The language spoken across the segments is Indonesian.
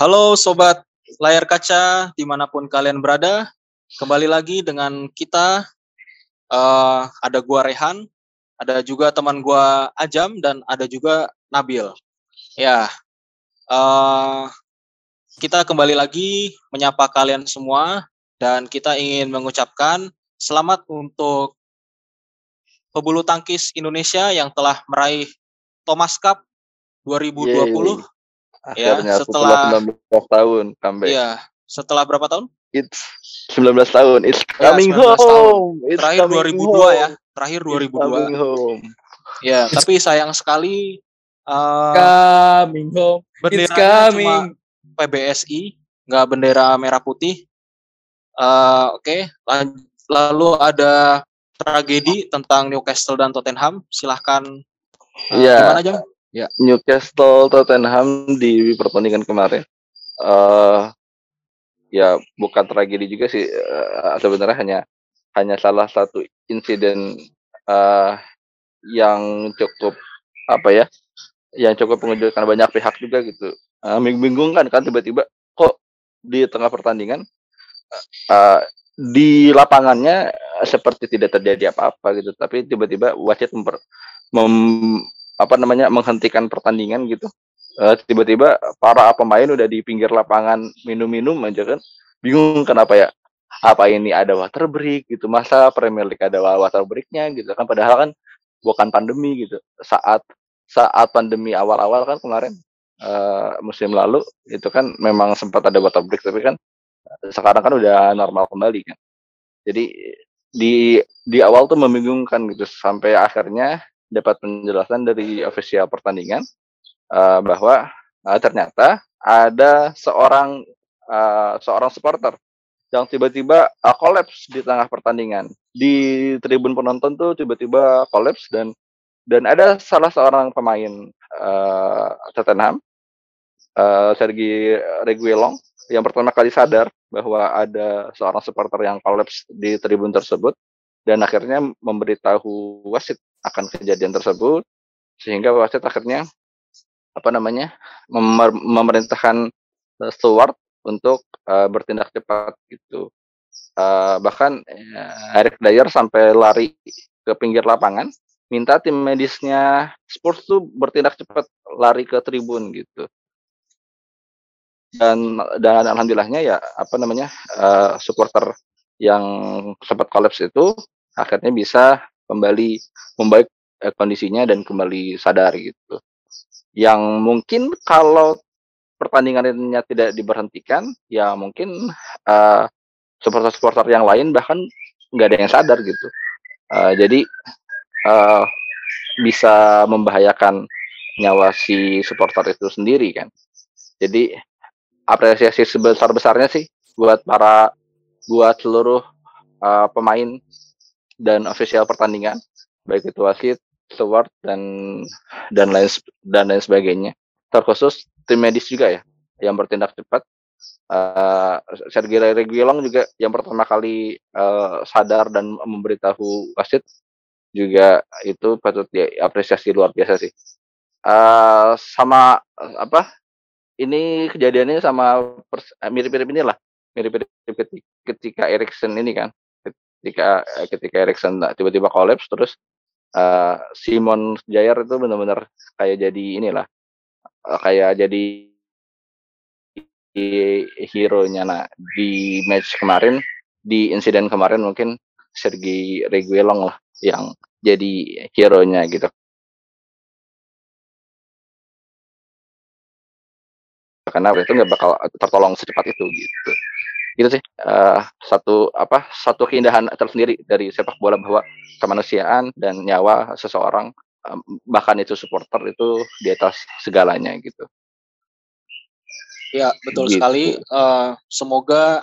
Halo sobat layar kaca di mana pun kalian berada, kembali lagi dengan kita. Uh, ada gua Rehan, ada juga teman gua Ajam dan ada juga Nabil. Ya, uh, kita kembali lagi menyapa kalian semua dan kita ingin mengucapkan selamat untuk pebulu tangkis Indonesia yang telah meraih Thomas Cup 2020. Yeay. Akhirnya ya, setelah 19 tahun comeback. Iya, setelah berapa tahun? It's 19 tahun. It's ya, coming ya, home. It's Terakhir coming 2002 home. ya. Terakhir 2002. It's coming home. Ya, tapi sayang sekali uh, coming home. It's coming. Cuma PBSI, nggak bendera merah putih. Uh, Oke, okay. lalu ada tragedi tentang Newcastle dan Tottenham. Silahkan. Uh, yeah. Gimana Jam? Ya. Newcastle Tottenham di pertandingan kemarin. Uh, ya bukan tragedi juga sih uh, sebenarnya hanya hanya salah satu insiden uh, yang cukup apa ya yang cukup mengejutkan banyak pihak juga gitu uh, bingung kan kan tiba-tiba kok di tengah pertandingan uh, di lapangannya seperti tidak terjadi apa-apa gitu tapi tiba-tiba wasit memper, mem, apa namanya menghentikan pertandingan gitu. Uh, tiba-tiba para pemain udah di pinggir lapangan minum-minum aja kan. Bingung kenapa ya apa ini ada water break gitu masa Premier League ada water breaknya gitu kan. Padahal kan bukan pandemi gitu. Saat saat pandemi awal-awal kan kemarin uh, musim lalu itu kan memang sempat ada water break tapi kan sekarang kan udah normal kembali kan. Jadi di di awal tuh membingungkan gitu sampai akhirnya dapat penjelasan dari official pertandingan uh, bahwa uh, ternyata ada seorang uh, seorang supporter yang tiba-tiba uh, di tengah pertandingan. Di tribun penonton tuh tiba-tiba kolaps dan dan ada salah seorang pemain uh, Tottenham uh, Sergi Reguilon yang pertama kali sadar bahwa ada seorang supporter yang kolaps di tribun tersebut dan akhirnya memberitahu wasit akan kejadian tersebut sehingga wasit akhirnya apa namanya memer memerintahkan uh, steward untuk uh, bertindak cepat gitu. Uh, bahkan uh, Eric Dyer sampai lari ke pinggir lapangan minta tim medisnya Spurs tuh bertindak cepat lari ke tribun gitu. Dan dan alhamdulillahnya ya apa namanya uh, supporter yang sempat kolaps itu akhirnya bisa kembali membaik eh, kondisinya dan kembali sadar gitu. Yang mungkin kalau pertandingannya tidak diberhentikan, ya mungkin uh, supporter-supporter yang lain bahkan nggak ada yang sadar gitu. Uh, jadi uh, bisa membahayakan nyawa si supporter itu sendiri kan. Jadi apresiasi sebesar-besarnya sih buat para buat seluruh uh, pemain dan official pertandingan baik itu wasit, steward dan dan lain dan lain sebagainya. Terkhusus tim medis juga ya yang bertindak cepat. Uh, Sergei Reguilon juga yang pertama kali uh, sadar dan memberitahu wasit juga itu patut diapresiasi luar biasa sih. Uh, sama apa ini kejadiannya sama mirip-mirip inilah mirip-mirip ketika Erikson ini kan ketika ketika Erikson tiba-tiba kolaps terus uh, Simon Jair itu benar-benar kayak jadi inilah kayak jadi hero-nya nah di match kemarin di insiden kemarin mungkin Sergi Reguilon lah yang jadi hero-nya gitu. Karena itu nggak bakal tertolong secepat itu gitu itu sih uh, satu apa satu keindahan tersendiri dari sepak bola bahwa kemanusiaan dan nyawa seseorang um, bahkan itu supporter itu di atas segalanya gitu. Ya betul gitu. sekali. Uh, semoga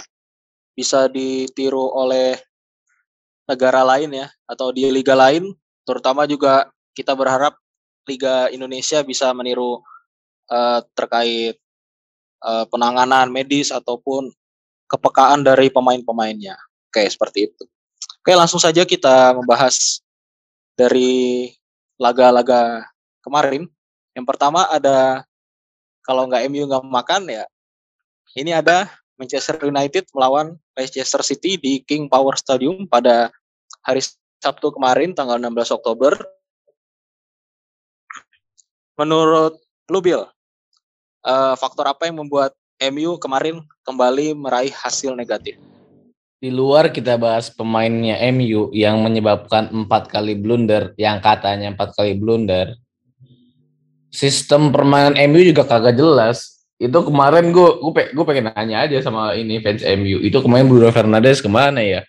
bisa ditiru oleh negara lain ya atau di liga lain, terutama juga kita berharap Liga Indonesia bisa meniru uh, terkait uh, penanganan medis ataupun kepekaan dari pemain-pemainnya. Oke, seperti itu. Oke, langsung saja kita membahas dari laga-laga kemarin. Yang pertama ada kalau nggak MU nggak makan ya ini ada Manchester United melawan Leicester City di King Power Stadium pada hari Sabtu kemarin tanggal 16 Oktober. Menurut lu Bill, uh, faktor apa yang membuat MU kemarin kembali meraih hasil negatif? Di luar kita bahas pemainnya MU yang menyebabkan empat kali blunder, yang katanya empat kali blunder. Sistem permainan MU juga kagak jelas. Itu kemarin gue gue gue pengen nanya aja sama ini fans MU. Itu kemarin Bruno Fernandes ke mana ya?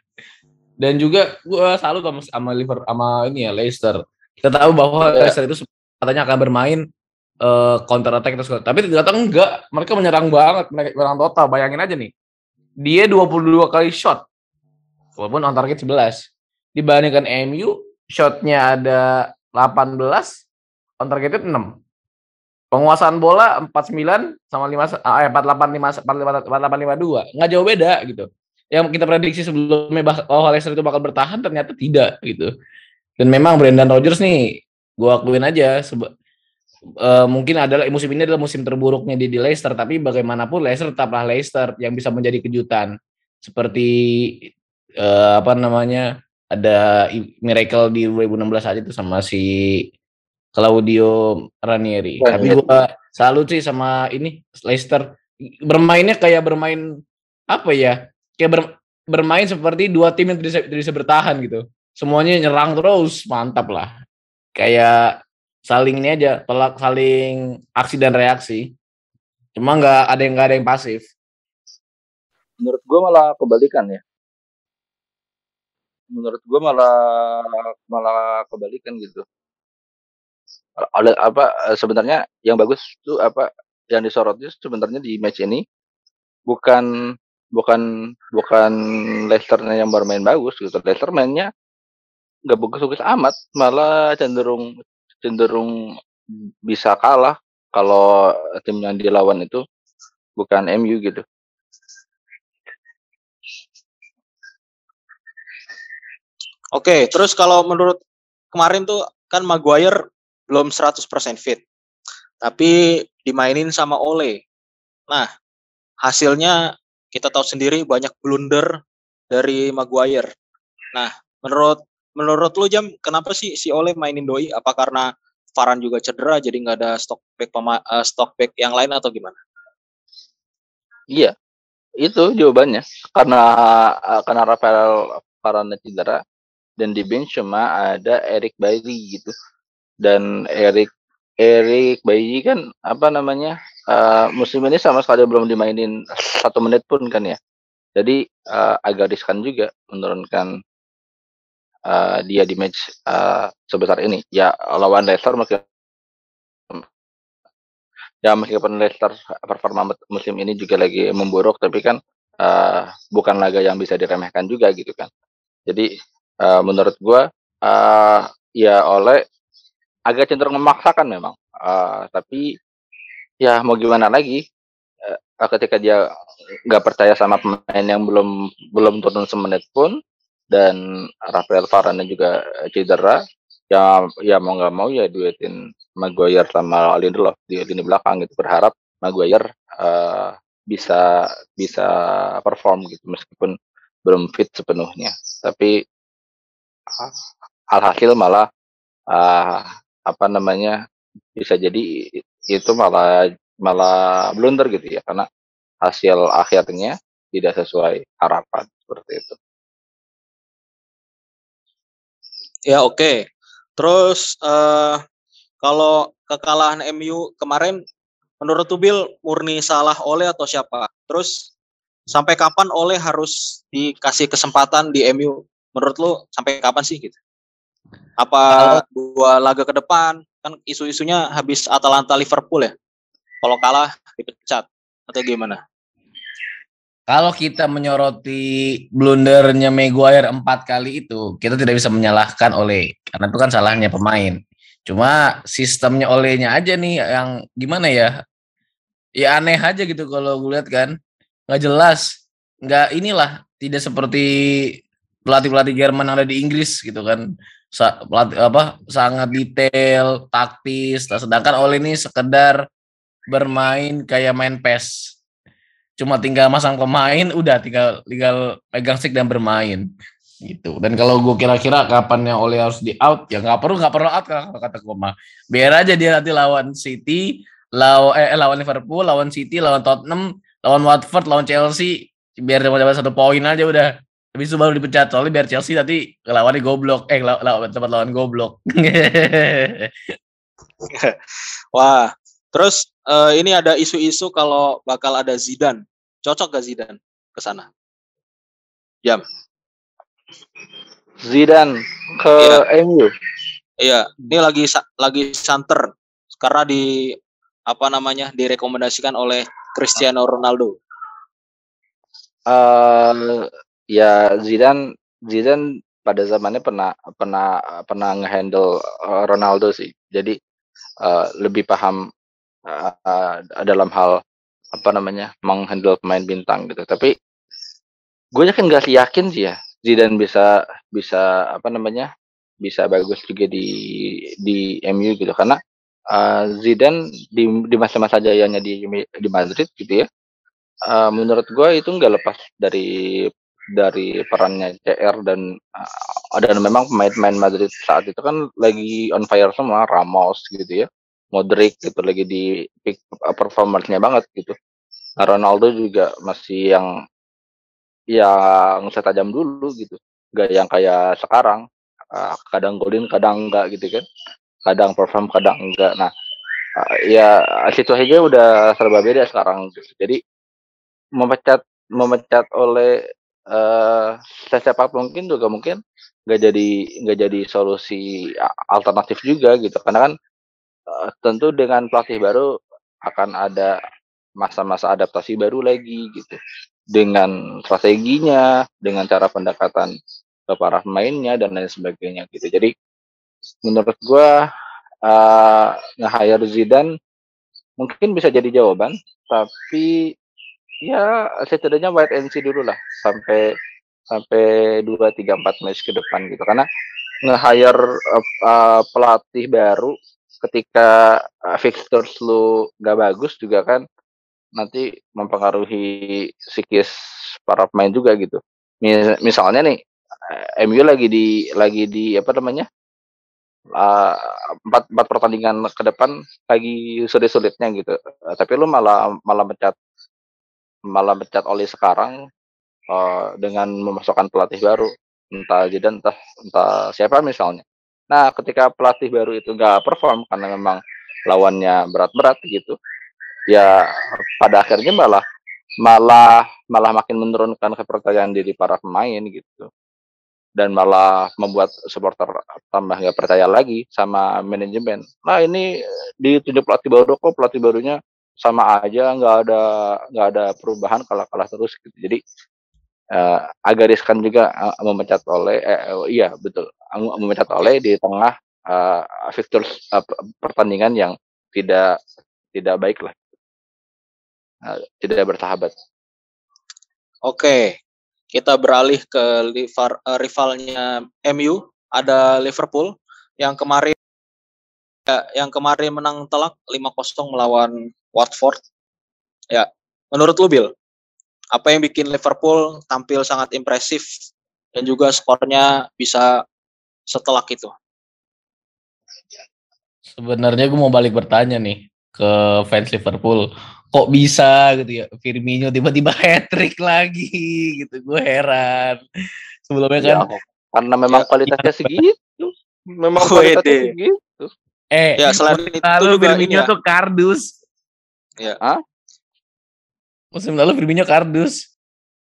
Dan juga gue selalu sama, sama Liverpool sama ini ya Leicester. Kita tahu bahwa yeah. Leicester itu katanya akan bermain uh, counter attack terus tapi ternyata enggak. Mereka menyerang banget. Mereka menyerang total. Bayangin aja nih. Dia 22 kali shot. Walaupun on target 11 dibandingkan MU shotnya ada 18 on target 6 penguasaan bola 49 sama 5 eh 48 5 48 52 nggak jauh beda gitu. Yang kita prediksi sebelumnya bahwa Leicester itu bakal bertahan ternyata tidak gitu. Dan memang Brendan Rodgers nih gue akuin aja uh, mungkin adalah musim ini adalah musim terburuknya di, di Leicester tapi bagaimanapun Leicester tetaplah Leicester yang bisa menjadi kejutan seperti uh, apa namanya ada miracle di 2016 aja tuh sama si Claudio Ranieri. Nah, tapi gua salut sih sama ini Leicester bermainnya kayak bermain apa ya? Kayak ber, bermain seperti dua tim yang tidak bisa, bisa bertahan gitu. Semuanya nyerang terus, mantap lah. Kayak saling ini aja tolak saling aksi dan reaksi. Cuma nggak ada yang nggak ada yang pasif. Menurut gue malah kebalikan ya. Menurut gue malah malah kebalikan gitu. Oleh apa sebenarnya yang bagus tuh apa yang disorot itu sebenarnya di match ini bukan bukan bukan Leicester yang bermain bagus gitu. Leicester mainnya nggak bagus-bagus amat malah cenderung cenderung bisa kalah kalau tim yang dilawan itu bukan MU gitu. Oke, terus kalau menurut kemarin tuh kan Maguire belum 100% fit. Tapi dimainin sama Ole. Nah, hasilnya kita tahu sendiri banyak blunder dari Maguire. Nah, menurut menurut lu jam kenapa sih si Ole mainin Doi? Apa karena Varan juga cedera jadi nggak ada stok back pema, uh, stok back yang lain atau gimana? Iya, itu jawabannya. Karena uh, karena Rafael Varan cedera dan di bench cuma ada Eric Bailly gitu. Dan Eric Eric Bailly kan apa namanya uh, musim ini sama sekali belum dimainin satu menit pun kan ya. Jadi uh, agak riskan juga menurunkan uh, dia di match uh, sebesar ini. Ya lawan Leicester meskipun ya meskipun Leicester performa musim ini juga lagi memburuk, tapi kan uh, bukan laga yang bisa diremehkan juga gitu kan. Jadi uh, menurut gua uh, ya oleh agak cenderung memaksakan memang, uh, tapi ya mau gimana lagi uh, ketika dia nggak percaya sama pemain yang belum belum turun semenit pun dan Rafael Varane juga cedera. Ya ya mau nggak mau ya duetin Maguire sama Lindelof di lini belakang gitu. Berharap Maguire uh, bisa bisa perform gitu meskipun belum fit sepenuhnya. Tapi uh, alhasil malah uh, apa namanya bisa jadi itu malah malah blunder gitu ya. Karena hasil akhirnya tidak sesuai harapan seperti itu. Ya oke. Okay. Terus uh, kalau kekalahan MU kemarin menurut Tubil murni salah oleh atau siapa? Terus sampai kapan oleh harus dikasih kesempatan di MU? Menurut lu sampai kapan sih gitu? Apa dua laga ke depan? Kan isu-isunya habis Atalanta Liverpool ya. Kalau kalah dipecat atau gimana? Kalau kita menyoroti blundernya Maguire empat kali itu, kita tidak bisa menyalahkan oleh karena itu kan salahnya pemain. Cuma sistemnya olehnya aja nih yang gimana ya? Ya aneh aja gitu kalau gue lihat kan, nggak jelas, nggak inilah tidak seperti pelatih-pelatih Jerman yang ada di Inggris gitu kan, Sa pelatih, apa sangat detail, taktis. Sedangkan oleh ini sekedar bermain kayak main PES cuma tinggal masang pemain udah tinggal tinggal pegang stick dan bermain. Gitu. Dan kalau gue kira-kira kapannya oleh harus di out ya nggak perlu nggak perlu out kalau kata gue mah. Biar aja dia nanti lawan City lawan eh, lawan Liverpool lawan City lawan Tottenham lawan Watford lawan Chelsea. Biar dapat satu poin aja udah. Habis itu baru dipecat soalnya biar Chelsea nanti lawannya goblok. Eh lawan tempat lawan goblok. Wah terus uh, ini ada isu-isu kalau bakal ada Zidane cocok gak Zidane ke sana jam Zidane ke iya. MU. Iya, ini lagi lagi santer karena di apa namanya direkomendasikan oleh Cristiano Ronaldo. Uh, ya Zidane Zidane pada zamannya pernah pernah pernah ngehandle eh, Ronaldo sih. Jadi uh, lebih paham uh, dalam hal apa namanya menghandle pemain bintang gitu. Tapi gue yakin gak sih yakin sih ya Zidane bisa bisa apa namanya bisa bagus juga di di MU gitu karena uh, Zidane di di masa-masa jayanya di di Madrid gitu ya uh, menurut gue itu nggak lepas dari dari perannya CR dan uh, dan memang pemain-pemain Madrid saat itu kan lagi on fire semua Ramos gitu ya Modric gitu lagi di peak performance-nya banget gitu. Ronaldo juga masih yang yang saya tajam dulu gitu. Gak yang kayak sekarang. Uh, kadang golin kadang enggak gitu kan. Kadang perform kadang enggak nah uh, ya situasinya udah serba beda sekarang gitu. jadi memecat memecat oleh uh, siapa mungkin juga mungkin nggak jadi nggak jadi solusi alternatif juga gitu. Karena kan uh, tentu dengan pelatih baru akan ada masa-masa adaptasi baru lagi gitu dengan strateginya, dengan cara pendekatan ke para pemainnya dan lain sebagainya gitu. Jadi menurut gua uh, nge-hire Zidane mungkin bisa jadi jawaban, tapi ya setidaknya wait and see dulu lah sampai sampai dua tiga empat match ke depan gitu karena nge-hire uh, uh, pelatih baru ketika uh, fixtures lu gak bagus juga kan nanti mempengaruhi psikis para pemain juga gitu. Misalnya nih eh, MU lagi di lagi di apa namanya uh, empat empat pertandingan ke depan lagi sulit-sulitnya gitu. Uh, tapi lu malah malah mencat malah mencat oleh sekarang uh, dengan memasukkan pelatih baru entah jadi entah entah siapa misalnya. Nah ketika pelatih baru itu nggak perform karena memang lawannya berat-berat gitu, ya pada akhirnya malah malah malah makin menurunkan kepercayaan diri para pemain gitu dan malah membuat supporter tambah nggak percaya lagi sama manajemen. Nah ini ditunjuk pelatih baru kok pelatih barunya sama aja nggak ada nggak ada perubahan kalah kalah terus gitu. Jadi uh, agak riskan juga uh, memecat oleh eh, uh, iya betul memecat oleh di tengah uh, fitur uh, pertandingan yang tidak tidak baik lah Eh, tidak bersahabat. Oke, kita beralih ke rival, uh, rivalnya MU, ada Liverpool yang kemarin ya, yang kemarin menang telak 5-0 melawan Watford. Ya, menurut lu Bill, apa yang bikin Liverpool tampil sangat impresif dan juga skornya bisa setelak itu? Sebenarnya gue mau balik bertanya nih ke fans Liverpool kok bisa gitu ya Firmino tiba-tiba hat trick lagi gitu gue heran sebelumnya kan ya, karena memang ya, kualitasnya ya. segitu memang oh, kualitasnya segitu eh ya selain itu lalu Firmino ya. tuh kardus ya Hah? Musim lalu Firmino kardus.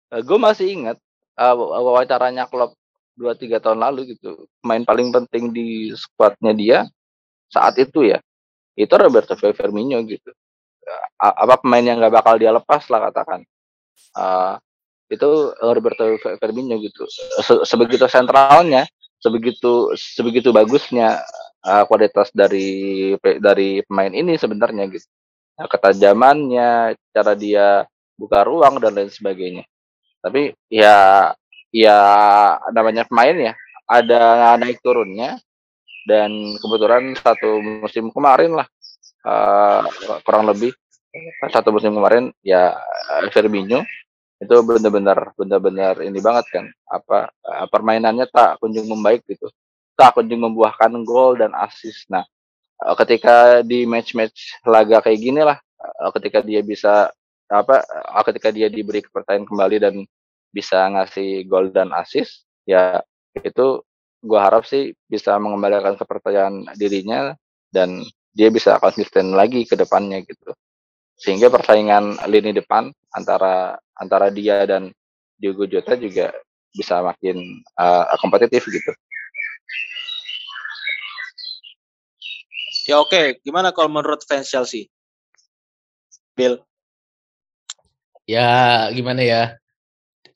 Uh, gue masih ingat uh, wawancaranya klub dua tiga tahun lalu gitu main paling penting di skuadnya dia saat itu ya itu Roberto Firmino gitu. Apa pemain yang nggak bakal dia lepas lah katakan. Uh, itu Roberto Firmino gitu. Se sebegitu sentralnya sebegitu sebegitu bagusnya uh, kualitas dari dari pemain ini sebenarnya gitu ketajamannya cara dia buka ruang dan lain sebagainya. Tapi ya ya namanya pemain ya. Ada naik turunnya dan kebetulan satu musim kemarin lah uh, kurang lebih satu musim kemarin ya Firmino itu benar-benar benar-benar ini banget kan apa permainannya tak kunjung membaik gitu. Tak kunjung membuahkan gol dan assist. Nah ketika di match-match laga kayak gini lah ketika dia bisa apa ketika dia diberi kepercayaan kembali dan bisa ngasih gol dan assist ya itu gua harap sih bisa mengembalikan kepercayaan dirinya dan dia bisa konsisten lagi ke depannya gitu sehingga persaingan lini depan antara antara dia dan Diogo Jota juga bisa makin uh, kompetitif gitu. Ya oke, okay. gimana kalau menurut fans Chelsea? Bill. Ya gimana ya?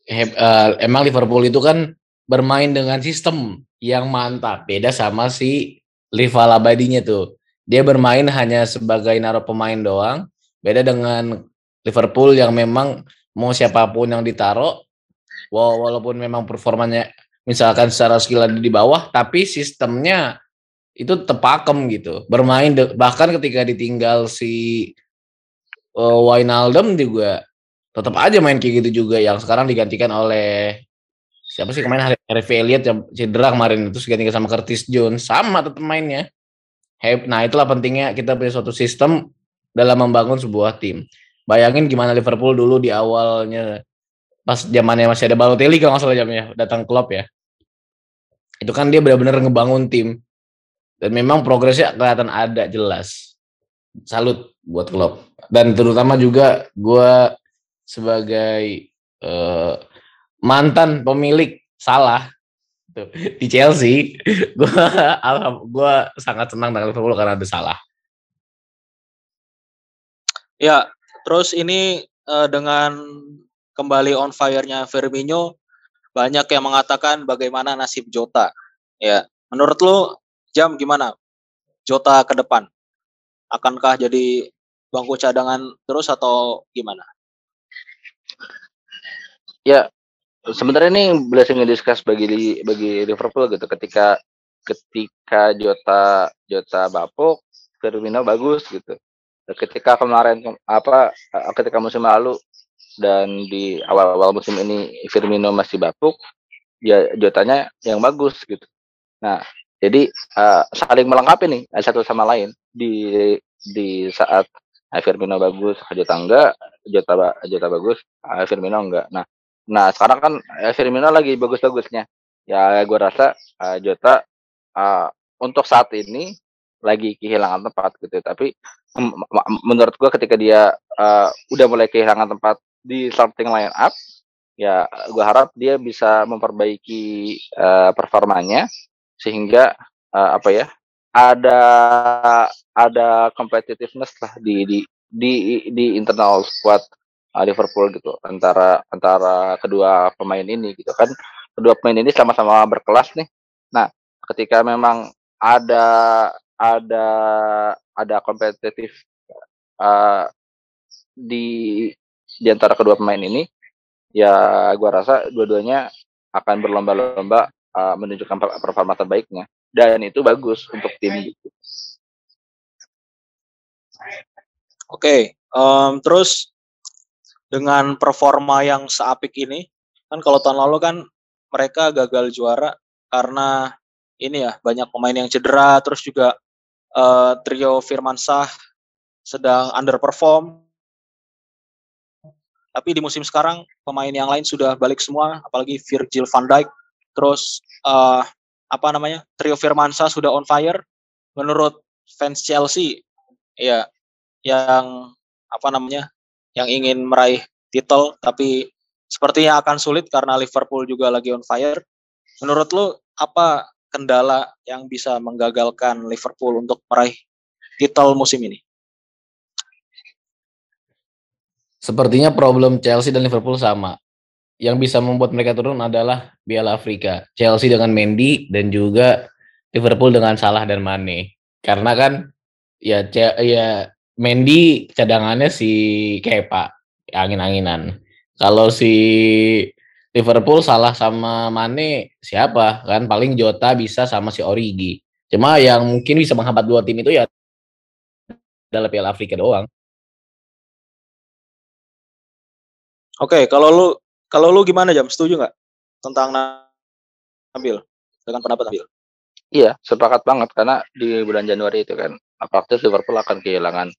He, uh, emang Liverpool itu kan bermain dengan sistem yang mantap, beda sama si rival abadinya tuh. Dia bermain hanya sebagai naruh pemain doang, Beda dengan Liverpool yang memang mau siapa pun yang ditaruh, walaupun memang performanya misalkan secara skill ada di bawah, tapi sistemnya itu tepakem gitu. Bermain bahkan ketika ditinggal si uh, Wijnaldum juga tetap aja main kayak gitu juga yang sekarang digantikan oleh siapa sih kemarin Harvey Elliott yang cedera kemarin itu digantikan sama Curtis Jones sama tetap mainnya. Nah itulah pentingnya kita punya suatu sistem dalam membangun sebuah tim. Bayangin gimana Liverpool dulu di awalnya pas zamannya masih ada Balotelli kalau nggak salah jamnya datang klub ya. Itu kan dia benar-benar ngebangun tim dan memang progresnya kelihatan ada jelas. Salut buat klub dan terutama juga gue sebagai uh, mantan pemilik salah di Chelsea, gue gue sangat senang dengan Liverpool karena ada salah. Ya, terus ini uh, dengan kembali on fire-nya Firmino, banyak yang mengatakan bagaimana nasib Jota. Ya, menurut lo Jam gimana? Jota ke depan akankah jadi bangku cadangan terus atau gimana? Ya, sebenarnya ini blessing discuss bagi bagi Liverpool gitu ketika ketika Jota Jota bapuk Firmino bagus gitu ketika kemarin apa ketika musim lalu dan di awal-awal musim ini Firmino masih bapuk ya jotanya yang bagus gitu nah jadi uh, saling melengkapi nih satu sama lain. Di di saat Firmino bagus Jota enggak Jota Jota bagus Firmino enggak. Nah nah sekarang kan Firmino lagi bagus-bagusnya. Ya gue rasa uh, Jota uh, untuk saat ini lagi kehilangan tempat gitu. Tapi menurut gua ketika dia uh, udah mulai kehilangan tempat di starting line up ya gua harap dia bisa memperbaiki uh, performanya sehingga uh, apa ya ada ada competitiveness lah di di di di internal squad uh, Liverpool gitu antara antara kedua pemain ini gitu kan. Kedua pemain ini sama-sama berkelas nih. Nah ketika memang ada ada ada kompetitif uh, di di antara kedua pemain ini ya gua rasa dua-duanya akan berlomba-lomba uh, menunjukkan performa terbaiknya dan itu bagus untuk tim gitu. Oke, okay, um, terus dengan performa yang seapik ini, kan kalau tahun lalu kan mereka gagal juara karena ini ya banyak pemain yang cedera, terus juga uh, trio Firman Sah sedang underperform. Tapi di musim sekarang pemain yang lain sudah balik semua, apalagi Virgil van Dijk. Terus uh, apa namanya trio Firman Sah sudah on fire. Menurut fans Chelsea, ya yang apa namanya yang ingin meraih titel tapi sepertinya akan sulit karena Liverpool juga lagi on fire. Menurut lu apa kendala yang bisa menggagalkan Liverpool untuk meraih titel musim ini? Sepertinya problem Chelsea dan Liverpool sama. Yang bisa membuat mereka turun adalah Piala Afrika. Chelsea dengan Mendy dan juga Liverpool dengan Salah dan Mane. Karena kan ya ya Mendy cadangannya si Kepa angin-anginan. Kalau si Liverpool salah sama Mane siapa kan paling Jota bisa sama si Origi. Cuma yang mungkin bisa menghambat dua tim itu ya adalah Piala Afrika doang. Oke, okay, kalau lu kalau lu gimana jam? Setuju nggak tentang Nabil dengan pendapat Nabil? Iya, sepakat banget karena di bulan Januari itu kan praktis Liverpool akan kehilangan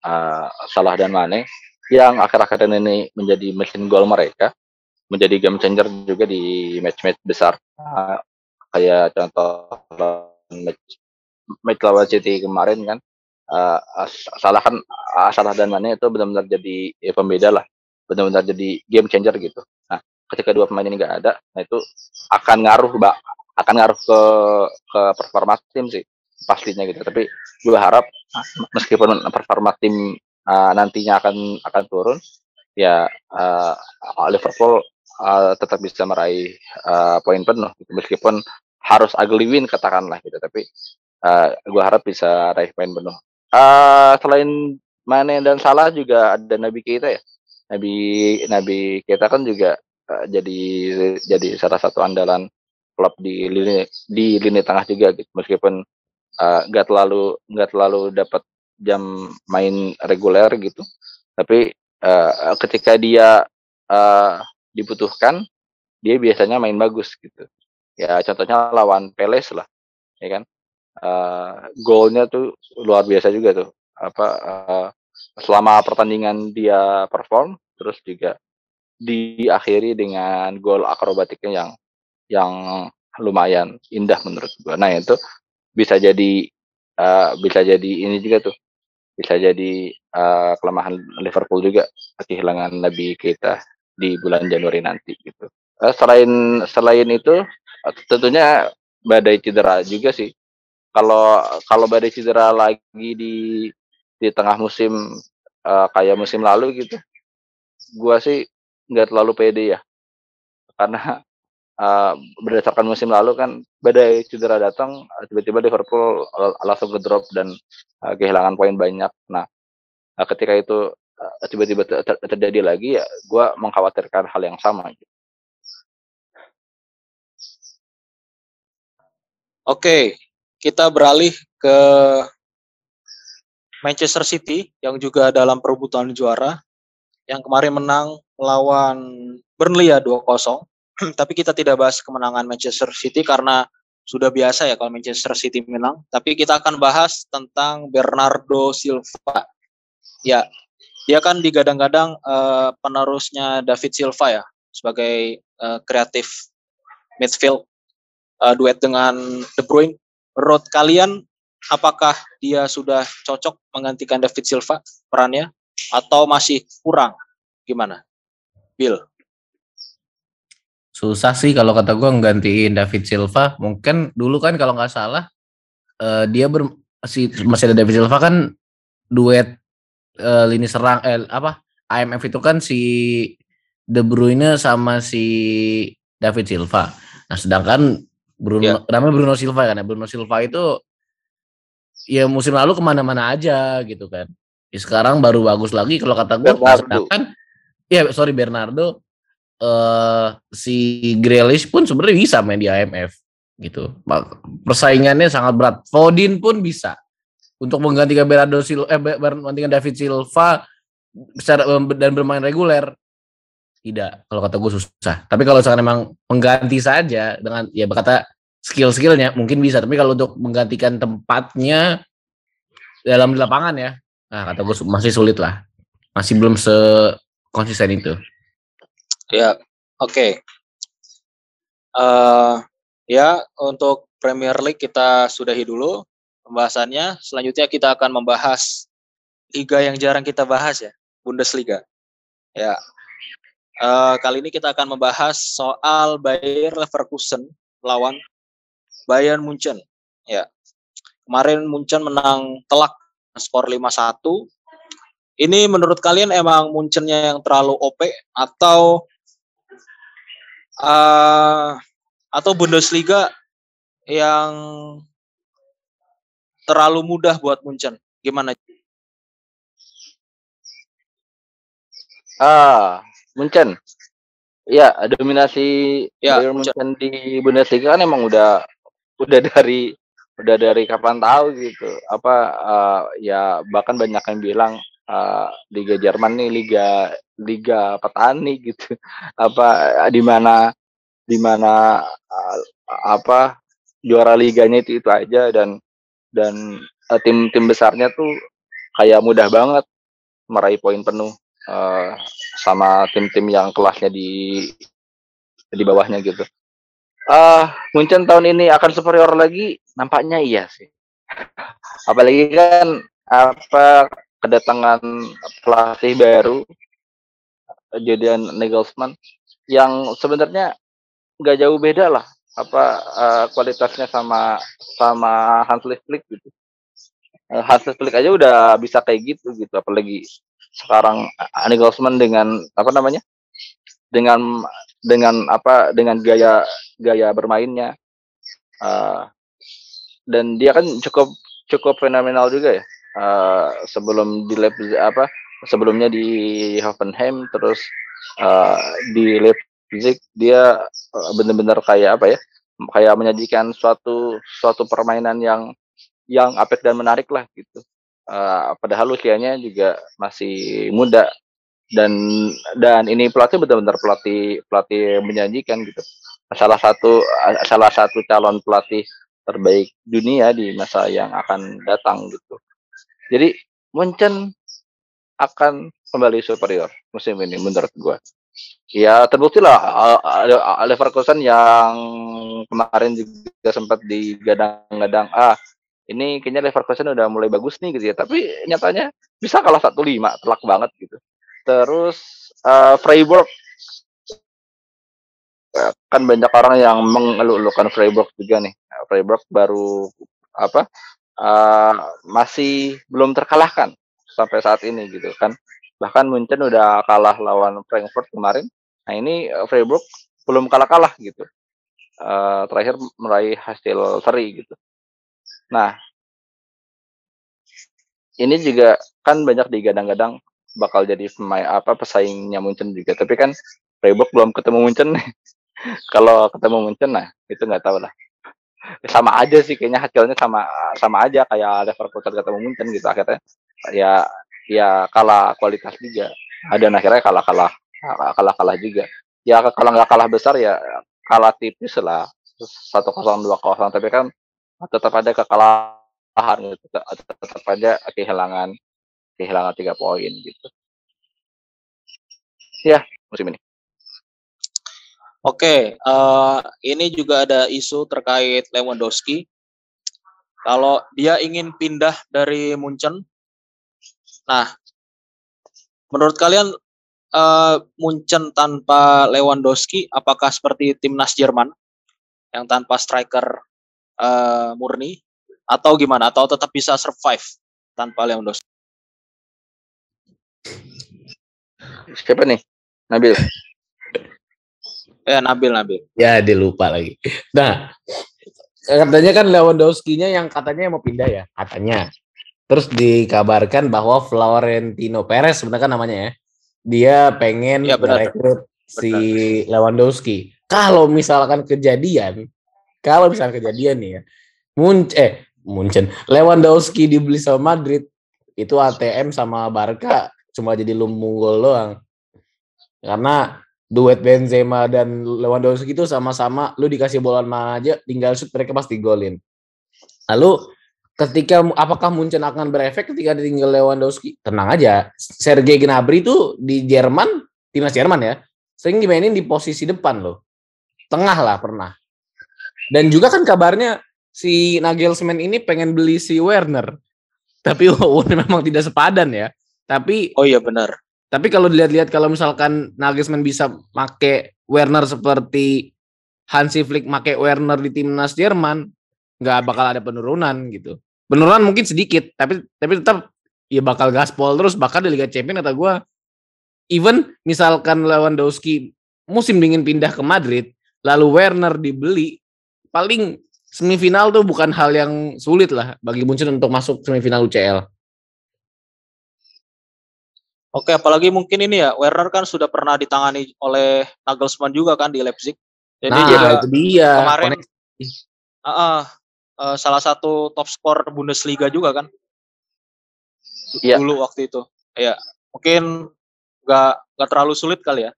uh, Salah dan Mane yang akhir-akhir ini menjadi mesin gol mereka, menjadi game changer juga di match-match besar. Uh, kayak contoh match, match lawan City kemarin kan uh, Salah kan uh, Salah dan Mane itu benar-benar jadi ya, pembeda lah, benar-benar jadi game changer gitu. Nah, ketika dua pemain ini nggak ada, nah itu akan ngaruh, Mbak, akan ngaruh ke ke performa tim sih pastinya gitu tapi gue harap meskipun performa tim uh, nantinya akan akan turun ya uh, Liverpool uh, tetap bisa meraih uh, poin penuh gitu. meskipun harus ugly win katakanlah gitu tapi uh, gue harap bisa raih poin penuh uh, selain Mane dan Salah juga ada Nabi kita ya Nabi Nabi kita kan juga uh, jadi jadi salah satu andalan klub di lini di lini tengah juga gitu. Meskipun uh, nggak terlalu nggak terlalu dapat jam main reguler gitu. Tapi uh, ketika dia uh, dibutuhkan dia biasanya main bagus gitu. Ya contohnya lawan Peles lah ya kan? Uh, golnya tuh luar biasa juga tuh. Apa uh, selama pertandingan dia perform terus juga diakhiri dengan gol akrobatiknya yang yang lumayan indah menurut gua. Nah itu bisa jadi uh, bisa jadi ini juga tuh bisa jadi uh, kelemahan Liverpool juga kehilangan Nabi kita di bulan Januari nanti gitu. Uh, selain selain itu tentunya badai cedera juga sih. Kalau kalau badai cedera lagi di di tengah musim uh, kayak musim lalu gitu, gua sih nggak terlalu pede ya karena uh, berdasarkan musim lalu kan badai cedera datang tiba-tiba Liverpool langsung ke drop dan uh, kehilangan poin banyak. Nah, uh, ketika itu uh, tiba-tiba ter ter terjadi lagi ya gue mengkhawatirkan hal yang sama. Gitu. Oke, kita beralih ke Manchester City yang juga dalam perebutan juara yang kemarin menang melawan Burnley ya 2-0 tapi kita tidak bahas kemenangan Manchester City karena sudah biasa ya kalau Manchester City menang. Tapi kita akan bahas tentang Bernardo Silva. Ya, dia kan digadang-gadang uh, penerusnya David Silva ya sebagai uh, kreatif midfield uh, duet dengan De Bruyne. Menurut kalian apakah dia sudah cocok menggantikan David Silva perannya atau masih kurang? Gimana? Bill susah sih kalau kata gue nggantiin David Silva mungkin dulu kan kalau nggak salah uh, dia ber, si masih ada David Silva kan duet uh, lini serang eh, apa IMF itu kan si De Bruyne sama si David Silva nah sedangkan Bruno yeah. namanya Bruno Silva kan ya Bruno Silva itu ya musim lalu ke mana-mana aja gitu kan ya, sekarang baru bagus lagi kalau kata gue sedangkan ya sorry Bernardo uh, si Grealish pun sebenarnya bisa main di IMF gitu. Persaingannya sangat berat. Fodin pun bisa untuk menggantikan Bernardo Silva, eh, menggantikan David Silva secara dan bermain reguler. Tidak, kalau kata gue susah. Tapi kalau misalkan memang mengganti saja dengan ya berkata skill-skillnya mungkin bisa. Tapi kalau untuk menggantikan tempatnya dalam lapangan ya, nah kata gue masih sulit lah. Masih belum se konsisten itu. Ya, oke. Okay. Uh, eh, ya, untuk Premier League kita sudahi dulu pembahasannya. Selanjutnya kita akan membahas liga yang jarang kita bahas ya, Bundesliga. Ya. Uh, kali ini kita akan membahas soal Bayer Leverkusen lawan Bayern Munchen. Ya. Kemarin Munchen menang telak skor 5-1. Ini menurut kalian emang Munchennya yang terlalu OP atau uh, atau Bundesliga yang terlalu mudah buat Munchen. Gimana? Ah, Munchen. Ya, dominasi ya, Munchen. Munchen di Bundesliga kan emang udah udah dari udah dari kapan tahu gitu. Apa uh, ya bahkan banyak yang bilang uh, liga Jerman nih liga liga petani gitu apa di mana di mana uh, apa juara liganya itu itu aja dan dan uh, tim tim besarnya tuh kayak mudah banget meraih poin penuh uh, sama tim-tim yang kelasnya di di bawahnya gitu. Uh, Munchen tahun ini akan superior lagi, nampaknya iya sih. Apalagi kan apa kedatangan pelatih baru Julian Nagelsmann yang sebenarnya nggak jauh beda lah apa uh, kualitasnya sama sama Hans Flick gitu. Uh, Hans Flick aja udah bisa kayak gitu gitu apalagi sekarang Nagelsmann dengan apa namanya? Dengan dengan apa dengan gaya gaya bermainnya. Uh, dan dia kan cukup cukup fenomenal juga ya. Uh, sebelum di Leipzig apa sebelumnya di Hoffenheim terus uh, di Leipzig dia uh, benar-benar kayak apa ya kayak menyajikan suatu suatu permainan yang yang apik dan menarik lah gitu. Uh, padahal usianya juga masih muda dan dan ini pelatih benar-benar pelatih pelatih menjanjikan gitu salah satu salah satu calon pelatih terbaik dunia di masa yang akan datang gitu jadi Munchen akan kembali superior musim ini menurut gue. Ya terbukti lah Leverkusen yang kemarin juga sempat digadang-gadang ah ini kayaknya Leverkusen udah mulai bagus nih gitu ya tapi nyatanya bisa kalah satu lima telak banget gitu. Terus uh, Freiburg kan banyak orang yang mengeluh-elukan Freiburg juga nih. Freiburg baru apa uh, masih belum terkalahkan sampai saat ini gitu kan. Bahkan Munchen udah kalah lawan Frankfurt kemarin. Nah ini uh, Freiburg belum kalah-kalah gitu. Uh, terakhir meraih hasil seri gitu. Nah ini juga kan banyak digadang-gadang bakal jadi pemain apa pesaingnya Munchen juga. Tapi kan Freiburg belum ketemu Munchen. Kalau ketemu Munchen nah itu nggak tahu lah. Sama aja sih kayaknya hasilnya sama sama aja kayak Leverkusen ketemu Munchen gitu. Akhirnya ya ya kalah kualitas juga. Ada akhirnya kalah kalah kalah kalah juga. Ya kalau nggak kalah besar ya kalah tipis lah. Satu kosong dua kosong. Tapi kan tetap ada kekalahan gitu. Tetap aja kehilangan kehilangan tiga poin gitu ya musim ini Oke, uh, ini juga ada isu terkait Lewandowski. Kalau dia ingin pindah dari Munchen, nah, menurut kalian uh, Munchen tanpa Lewandowski, apakah seperti timnas Jerman yang tanpa striker uh, murni, atau gimana? Atau tetap bisa survive tanpa Lewandowski? Siapa nih? Nabil. Eh Nabil Nabil. Ya dia lupa lagi. Nah katanya kan Lewandowski-nya yang katanya mau pindah ya katanya. Terus dikabarkan bahwa Florentino Perez sebenarnya kan namanya ya. Dia pengen ya, merekrut si Lewandowski. Kalau misalkan kejadian, kalau misalkan kejadian nih ya, Mun eh Munchen Lewandowski dibeli sama Madrid itu ATM sama Barca cuma jadi lumbung gol doang. Karena duet Benzema dan Lewandowski itu sama-sama lu dikasih bola mana aja tinggal shoot mereka pasti golin. Lalu ketika apakah Munchen akan berefek ketika ditinggal Lewandowski? Tenang aja. Sergei Gnabry itu di Jerman, timnas Jerman ya, sering dimainin di posisi depan loh. Tengah lah pernah. Dan juga kan kabarnya si Nagelsmann ini pengen beli si Werner. Tapi oh, memang tidak sepadan ya. Tapi Oh iya benar. Tapi kalau dilihat-lihat kalau misalkan Nagelsmann bisa make Werner seperti Hansi Flick make Werner di timnas Jerman, nggak bakal ada penurunan gitu. Penurunan mungkin sedikit, tapi tapi tetap ya bakal gaspol terus bahkan di Liga Champions kata gue even misalkan Lewandowski musim dingin pindah ke Madrid lalu Werner dibeli paling semifinal tuh bukan hal yang sulit lah bagi Munchen untuk masuk semifinal UCL. Oke, apalagi mungkin ini ya, Werner kan sudah pernah ditangani oleh Nagelsmann juga kan di Leipzig. Jadi nah, juga itu dia. Kemarin uh, uh, uh, salah satu top skor Bundesliga juga kan. Iya. Dulu waktu itu. Ya, mungkin nggak nggak terlalu sulit kali ya.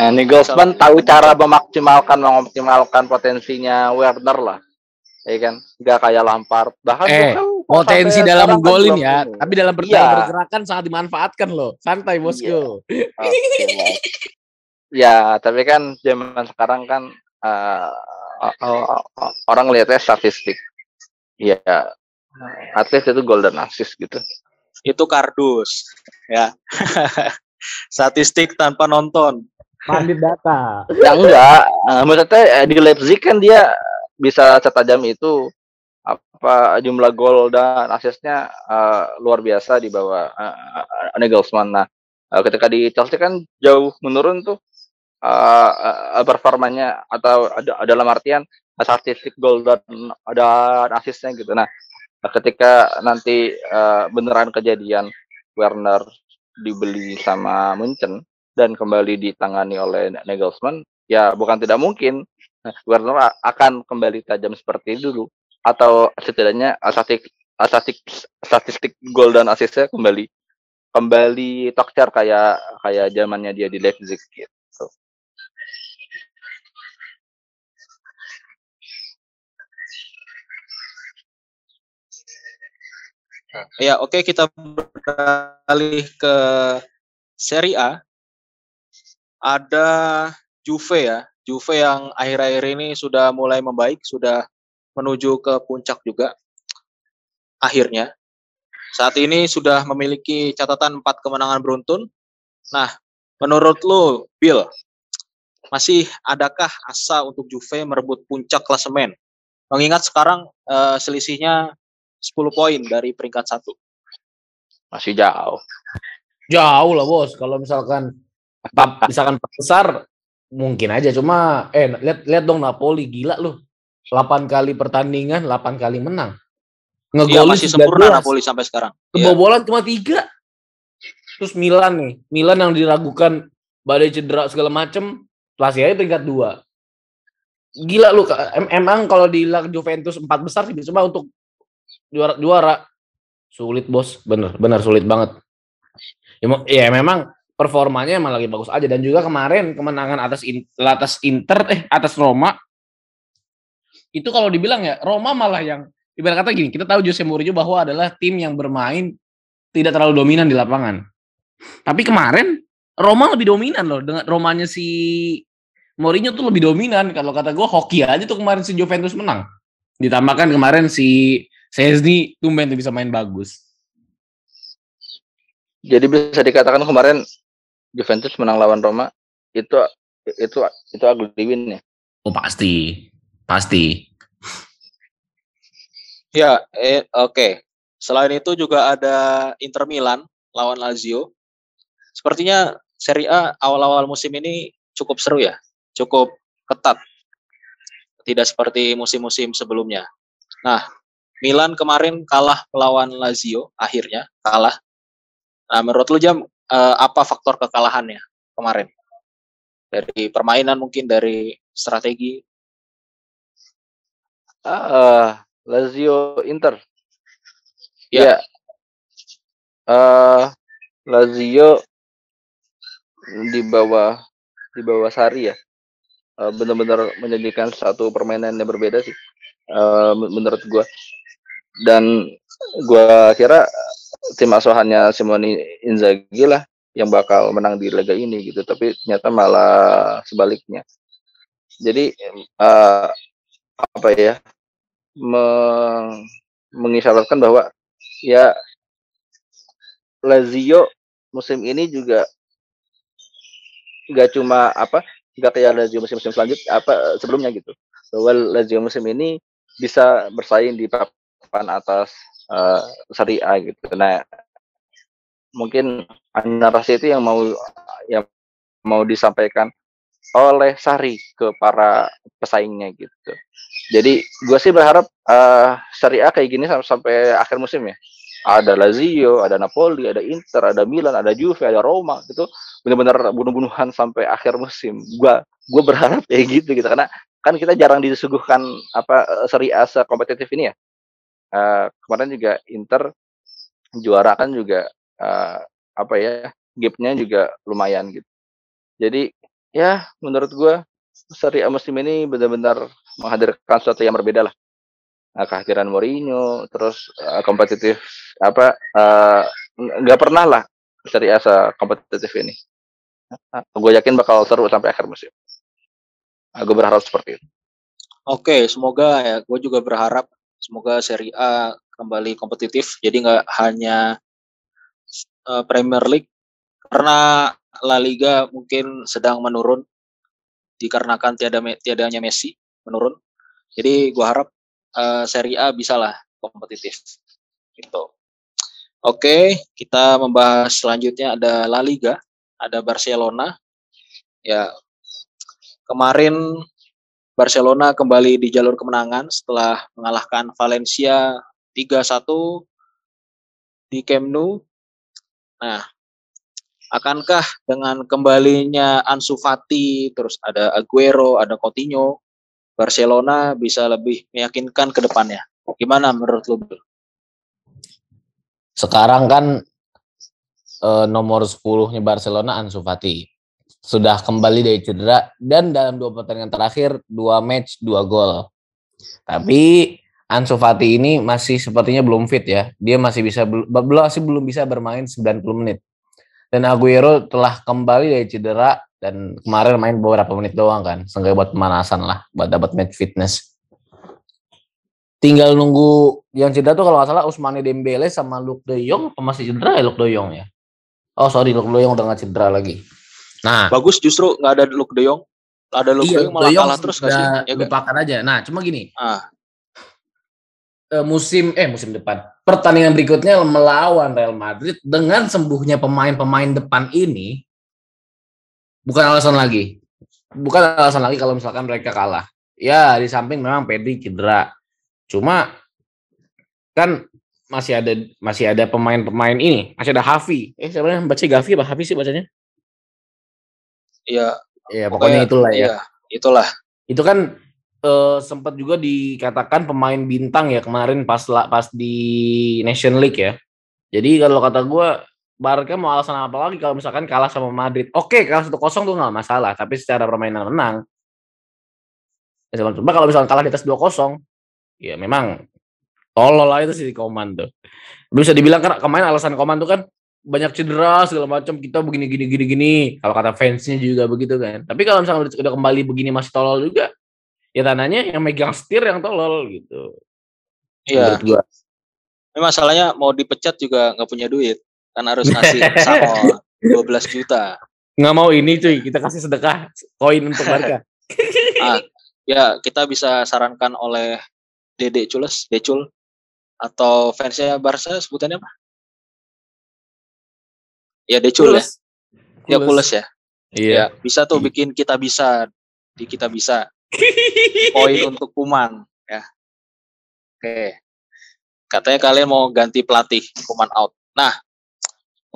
Nah, Nagelsmann tahu cara memaksimalkan mengoptimalkan potensinya Werner lah. Ya kan? Nggak kayak Lampard. Bahkan eh, kan, potensi dalam golin ya, ini. tapi dalam iya. bergerakan sangat dimanfaatkan loh. Santai iya. bosku. Iya. Okay, ya, tapi kan zaman sekarang kan uh, uh, uh, orang lihatnya statistik. Iya, atlet itu golden assist gitu. Itu kardus, ya. statistik tanpa nonton. Mandit data. ya enggak, uh, maksudnya eh, di Leipzig kan dia bisa setajam itu apa jumlah gol dan asisnya uh, luar biasa di bawah uh, uh, Nagelsmann. Nah, uh, ketika di Chelsea kan jauh menurun tuh uh, uh, performanya atau ada dalam artian statistik gol dan ada asisnya gitu. Nah, ketika nanti uh, beneran kejadian Werner dibeli sama Munchen dan kembali ditangani oleh Nagelsmann, ya bukan tidak mungkin Werner akan kembali tajam seperti dulu atau setidaknya statistik statistik statistik gol dan asisnya kembali kembali tokcer kayak kayak zamannya dia di Leipzig gitu. Ya, oke okay, kita beralih ke Serie A ada Juve ya. Juve yang akhir-akhir ini sudah mulai membaik, sudah menuju ke puncak juga. Akhirnya. Saat ini sudah memiliki catatan empat kemenangan beruntun. Nah, menurut lo, Bill, masih adakah asa untuk Juve merebut puncak klasemen? Mengingat sekarang uh, selisihnya 10 poin dari peringkat satu. Masih jauh. Jauh lah bos. Kalau misalkan misalkan besar mungkin aja cuma eh lihat lihat dong Napoli gila loh 8 kali pertandingan 8 kali menang. Ngegolin ya, masih sempurna Napoli sampai sekarang. Kebobolan ya. cuma tiga. Terus Milan nih Milan yang diragukan badai cedera segala macem Lazio peringkat dua. Gila lu em emang kalau di Juventus empat besar sih cuma untuk juara juara. Sulit bos. Bener bener sulit banget. Ya, ya memang performanya emang lagi bagus aja. Dan juga kemarin kemenangan atas in, atas Inter eh atas Roma itu kalau dibilang ya Roma malah yang ibarat kata gini kita tahu Jose Mourinho bahwa adalah tim yang bermain tidak terlalu dominan di lapangan. Tapi kemarin Roma lebih dominan loh. Dengan Romanya si Mourinho tuh lebih dominan. Kalau kata gue hoki aja tuh kemarin si Juventus menang. Ditambahkan kemarin si Sesni tumben tuh bisa main bagus. Jadi bisa dikatakan kemarin Juventus menang lawan Roma itu itu itu ugly win ya. Oh pasti, pasti. Ya, eh, oke. Okay. Selain itu juga ada Inter Milan lawan Lazio. Sepertinya Serie A awal-awal musim ini cukup seru ya, cukup ketat. Tidak seperti musim-musim sebelumnya. Nah, Milan kemarin kalah melawan Lazio, akhirnya kalah. Nah, menurut lu Jam, uh, apa faktor kekalahannya kemarin? Dari permainan mungkin dari strategi? Uh, Lazio Inter. Ya. Yeah. Uh, Lazio di bawah di bawah Sari ya. Uh, benar-benar menjadikan satu permainan yang berbeda sih. Uh, menurut gua. Dan gua kira tim asuhannya Simone Inzaghi lah yang bakal menang di laga ini gitu. Tapi ternyata malah sebaliknya. Jadi uh, apa ya meng mengisyaratkan bahwa ya Lazio musim ini juga nggak cuma apa nggak kayak Lazio musim-musim selanjutnya apa sebelumnya gitu. Bahwa Lazio musim ini bisa bersaing di papan atas uh, Serie A gitu. Nah, mungkin narasi itu yang mau yang mau disampaikan oleh Sari ke para pesaingnya gitu. Jadi gue sih berharap uh, Serie A kayak gini sampai, sampai akhir musim ya. Ada Lazio, ada Napoli, ada Inter, ada Milan, ada Juve, ada Roma gitu. Benar-benar bunuh-bunuhan sampai akhir musim. Gue gue berharap kayak gitu gitu karena kan kita jarang disuguhkan apa Serie A kompetitif ini ya uh, kemarin juga Inter juara kan juga uh, apa ya gapnya juga lumayan gitu. Jadi ya menurut gue Seri A musim ini benar-benar menghadirkan sesuatu yang berbeda lah. Nah, kehadiran Mourinho, terus uh, kompetitif apa nggak uh, pernah lah Seri A kompetitif ini. Nah, gue yakin bakal seru sampai akhir musim. Nah, gue berharap seperti itu. Oke, semoga ya. Gue juga berharap semoga Seri A kembali kompetitif. Jadi nggak hanya uh, Premier League karena La Liga mungkin sedang menurun dikarenakan tiada tiadanya Messi menurun. Jadi gua harap uh, Serie A bisalah kompetitif. Gitu. Oke, kita membahas selanjutnya ada La Liga, ada Barcelona. Ya, kemarin Barcelona kembali di jalur kemenangan setelah mengalahkan Valencia 3-1 di Camp Nou. Nah, akankah dengan kembalinya Ansu Fati, terus ada Aguero, ada Coutinho, Barcelona bisa lebih meyakinkan ke depannya? Gimana menurut lu? Sekarang kan e, nomor 10-nya Barcelona Ansu Fati sudah kembali dari cedera dan dalam dua pertandingan terakhir dua match dua gol. Tapi Ansu Fati ini masih sepertinya belum fit ya. Dia masih bisa belum masih belum bisa bermain 90 menit. Dan Aguero telah kembali dari cedera dan kemarin main beberapa menit doang kan. Seenggaknya buat pemanasan lah, buat dapat match fitness. Tinggal nunggu yang cedera tuh kalau nggak salah Usmane Dembele sama Luke De Jong, masih cedera ya Luke De Jong ya? Oh sorry, Luke De Jong udah nggak cedera lagi. Nah, bagus justru nggak ada Luke De Jong. Ada Luke iya, De Jong malah kalah terus nggak sih? Ya, lupakan aja. Nah, cuma gini. Ah. Eh, musim eh musim depan. Pertandingan berikutnya melawan Real Madrid dengan sembuhnya pemain-pemain depan ini bukan alasan lagi. Bukan alasan lagi kalau misalkan mereka kalah. Ya di samping memang Pedri cedera. Cuma kan masih ada masih ada pemain-pemain ini. Masih ada Hafi eh sebenarnya baca Gavi apa? Hafi sih bacanya Iya. Iya, pokoknya itulah ya. Iya, itulah. Itu kan uh, sempat juga dikatakan pemain bintang ya kemarin pas pas di Nation League ya. Jadi kalau kata gue Barca mau alasan apa lagi kalau misalkan kalah sama Madrid. Oke, kalah satu kosong tuh nggak masalah, tapi secara permainan menang. Ya, coba kalau misalkan kalah di atas dua kosong, ya memang tolol lah itu sih di Koman tuh. Bisa dibilang kan kemarin alasan Koman tuh kan banyak cedera segala macam kita begini gini gini gini kalau kata fansnya juga begitu kan tapi kalau misalnya udah, udah kembali begini masih tolol juga ya tanahnya yang megang setir yang tolol gitu. Iya. Ini masalahnya mau dipecat juga nggak punya duit, kan harus ngasih sama 12 juta. Nggak mau ini cuy, kita kasih sedekah koin untuk Barca. ah, ya kita bisa sarankan oleh Dede Cules, Decul atau fansnya Barca sebutannya apa? Ya Decul ya. Ya Kules ya. Iya. Ya, bisa tuh bikin kita bisa di kita bisa poin untuk Kuman ya. Oke. Katanya kalian mau ganti pelatih Kuman out. Nah,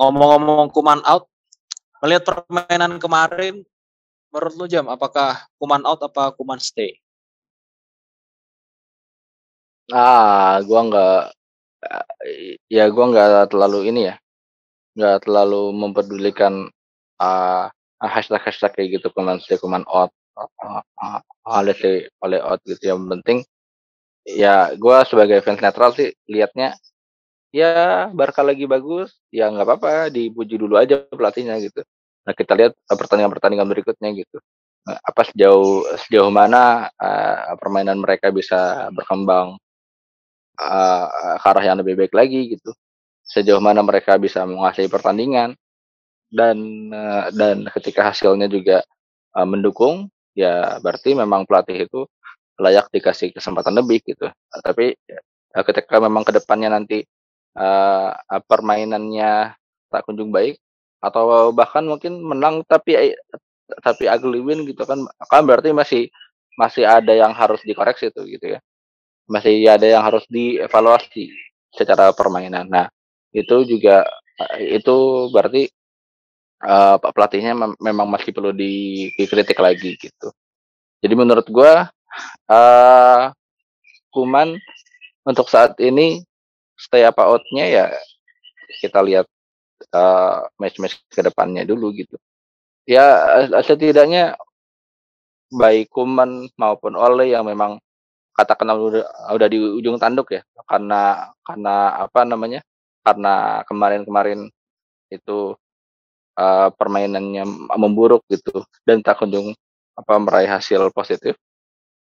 ngomong-ngomong Kuman out, melihat permainan kemarin, menurut lu Jam, apakah Kuman out apa Kuman stay? Ah, gua nggak, ya gua nggak terlalu ini ya, nggak terlalu mempedulikan uh, hashtag hashtag kayak gitu Kuman stay Kuman out oleh oleh out gitu. Yang penting ya gue sebagai fans netral sih liatnya ya Barca lagi bagus ya nggak apa-apa dipuji dulu aja pelatihnya gitu. Nah kita lihat eh, pertandingan-pertandingan berikutnya gitu. Nah, apa sejauh sejauh mana uh, permainan mereka bisa berkembang uh, ke arah yang lebih baik lagi gitu sejauh mana mereka bisa menguasai pertandingan. Dan uh, dan ketika hasilnya juga uh, mendukung ya berarti memang pelatih itu layak dikasih kesempatan lebih gitu. Nah, tapi ketika memang ke depannya nanti uh, permainannya tak kunjung baik atau bahkan mungkin menang tapi tapi ugly win gitu kan kan berarti masih masih ada yang harus dikoreksi tuh gitu ya. Masih ada yang harus dievaluasi secara permainan. Nah itu juga itu berarti uh, pelatihnya mem memang masih perlu di dikritik lagi gitu. Jadi menurut gue uh, Kuman untuk saat ini stay apa outnya ya kita lihat uh, match-match ke depannya dulu gitu. Ya setidaknya baik Kuman maupun Ole yang memang katakan udah udah di ujung tanduk ya karena karena apa namanya karena kemarin-kemarin itu uh, permainannya memburuk gitu dan tak kunjung apa meraih hasil positif.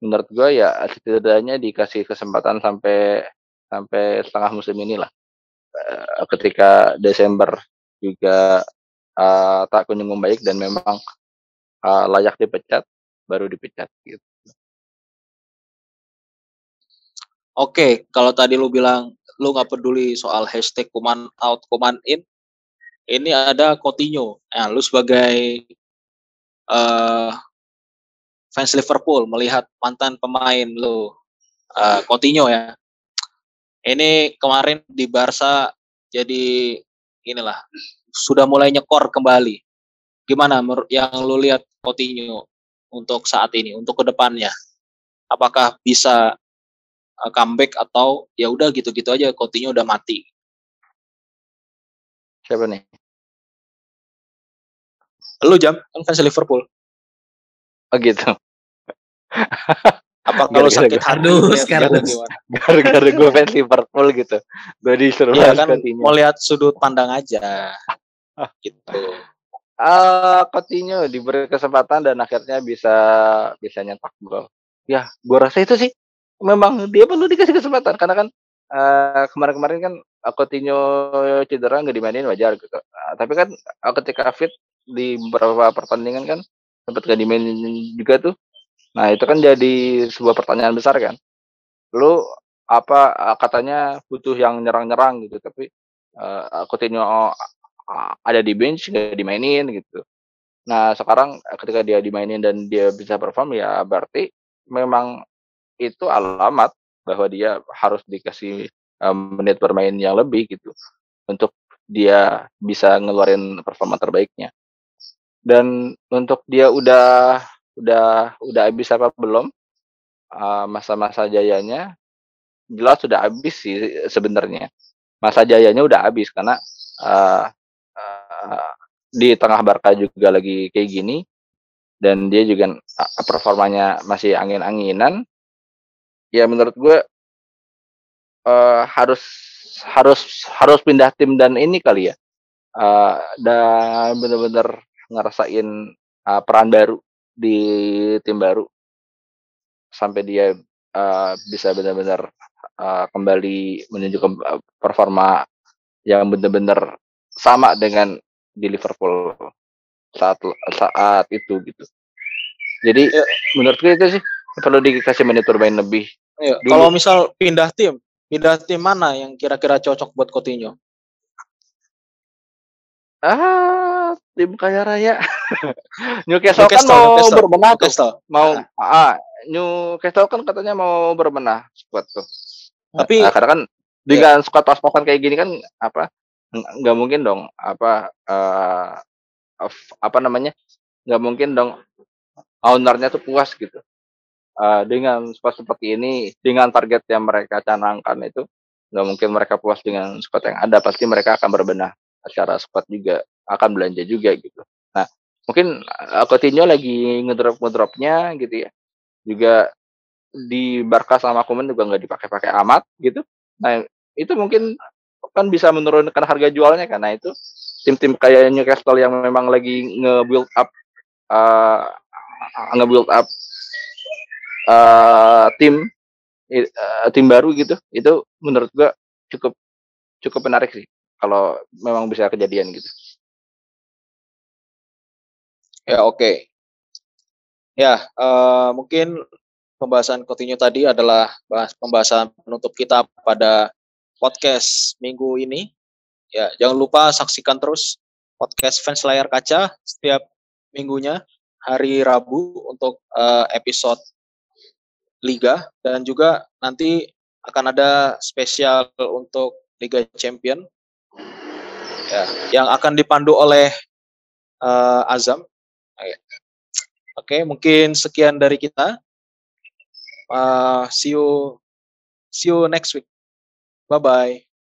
Menurut gue ya setidaknya dikasih kesempatan sampai sampai setengah musim inilah. Uh, ketika Desember juga uh, tak kunjung membaik dan memang uh, layak dipecat baru dipecat gitu. Oke, kalau tadi lu bilang lu nggak peduli soal hashtag command out, command in, ini ada Coutinho. Nah, lu sebagai uh, fans Liverpool melihat mantan pemain lu uh, Coutinho ya. Ini kemarin di Barca jadi inilah sudah mulai nyekor kembali. Gimana yang lu lihat Coutinho untuk saat ini, untuk ke depannya? Apakah bisa uh, comeback atau ya udah gitu-gitu aja Coutinho udah mati. Siapa nih? Lu jam kan fans Liverpool. Oh gitu. Apa kalau sakit hati sekarang gara-gara gue fans Liverpool gitu. Gue disuruh ya, kan mau lihat sudut pandang aja. gitu. Uh, Coutinho diberi kesempatan dan akhirnya bisa bisa nyetak gol. Ya, gue rasa itu sih memang dia perlu dikasih kesempatan karena kan uh, kemarin-kemarin kan Coutinho cedera nggak dimainin wajar gitu. Uh, tapi kan uh, ketika fit di beberapa pertandingan kan sempat nggak dimainin juga tuh. Nah itu kan jadi sebuah pertanyaan besar kan. Lu apa uh, katanya butuh yang nyerang-nyerang gitu tapi uh, Coutinho uh, ada di bench nggak dimainin gitu. Nah sekarang ketika dia dimainin dan dia bisa perform ya berarti memang itu alamat bahwa dia harus dikasih um, menit bermain yang lebih gitu untuk dia bisa ngeluarin performa terbaiknya. Dan untuk dia udah udah udah habis apa belum masa-masa uh, jayanya jelas sudah habis sih sebenarnya. Masa jayanya udah habis karena uh, uh, di tengah Barca juga lagi kayak gini dan dia juga performanya masih angin-anginan ya menurut gue uh, harus harus harus pindah tim dan ini kali ya uh, dan bener-bener ngerasain uh, peran baru di tim baru sampai dia uh, bisa benar-benar uh, kembali menunjukkan performa yang benar-benar sama dengan di Liverpool saat saat itu gitu. Jadi ya. menurut gue itu sih perlu dikasih menit bermain lebih Iya. Kalau misal pindah tim, pindah tim mana yang kira-kira cocok buat Coutinho? Ah, tim kaya raya. Newcastle, Newcastle kan mau Newcastle. berbenah tuh. Newcastle. Mau ah, Newcastle kan katanya mau berbenah squad tuh. Tapi nah, karena kan dengan yeah. squad pas-pasan kayak gini kan apa nggak mungkin dong apa uh, apa namanya nggak mungkin dong ownernya tuh puas gitu uh, dengan squad seperti ini dengan target yang mereka canangkan itu nggak mungkin mereka puas dengan squad yang ada. Pasti mereka akan berbenah secara squad juga akan belanja juga gitu. Nah mungkin uh, Coutinho lagi ngedrop ngedropnya gitu ya. Juga di Barca sama Kuman juga nggak dipakai-pakai amat gitu. Nah itu mungkin kan bisa menurunkan harga jualnya karena itu tim-tim kayak Newcastle yang memang lagi nge-build up uh, nge-build up uh, tim uh, tim baru gitu itu menurut gua cukup cukup menarik sih kalau memang bisa kejadian gitu ya oke okay. ya uh, mungkin pembahasan Coutinho tadi adalah bahas pembahasan penutup kita pada podcast minggu ini ya jangan lupa saksikan terus podcast fans layar kaca setiap minggunya hari Rabu untuk uh, episode liga dan juga nanti akan ada spesial untuk Liga Champion ya yang akan dipandu oleh uh, Azam. Oke, okay, mungkin sekian dari kita. Uh, see you see you next week. Bye bye.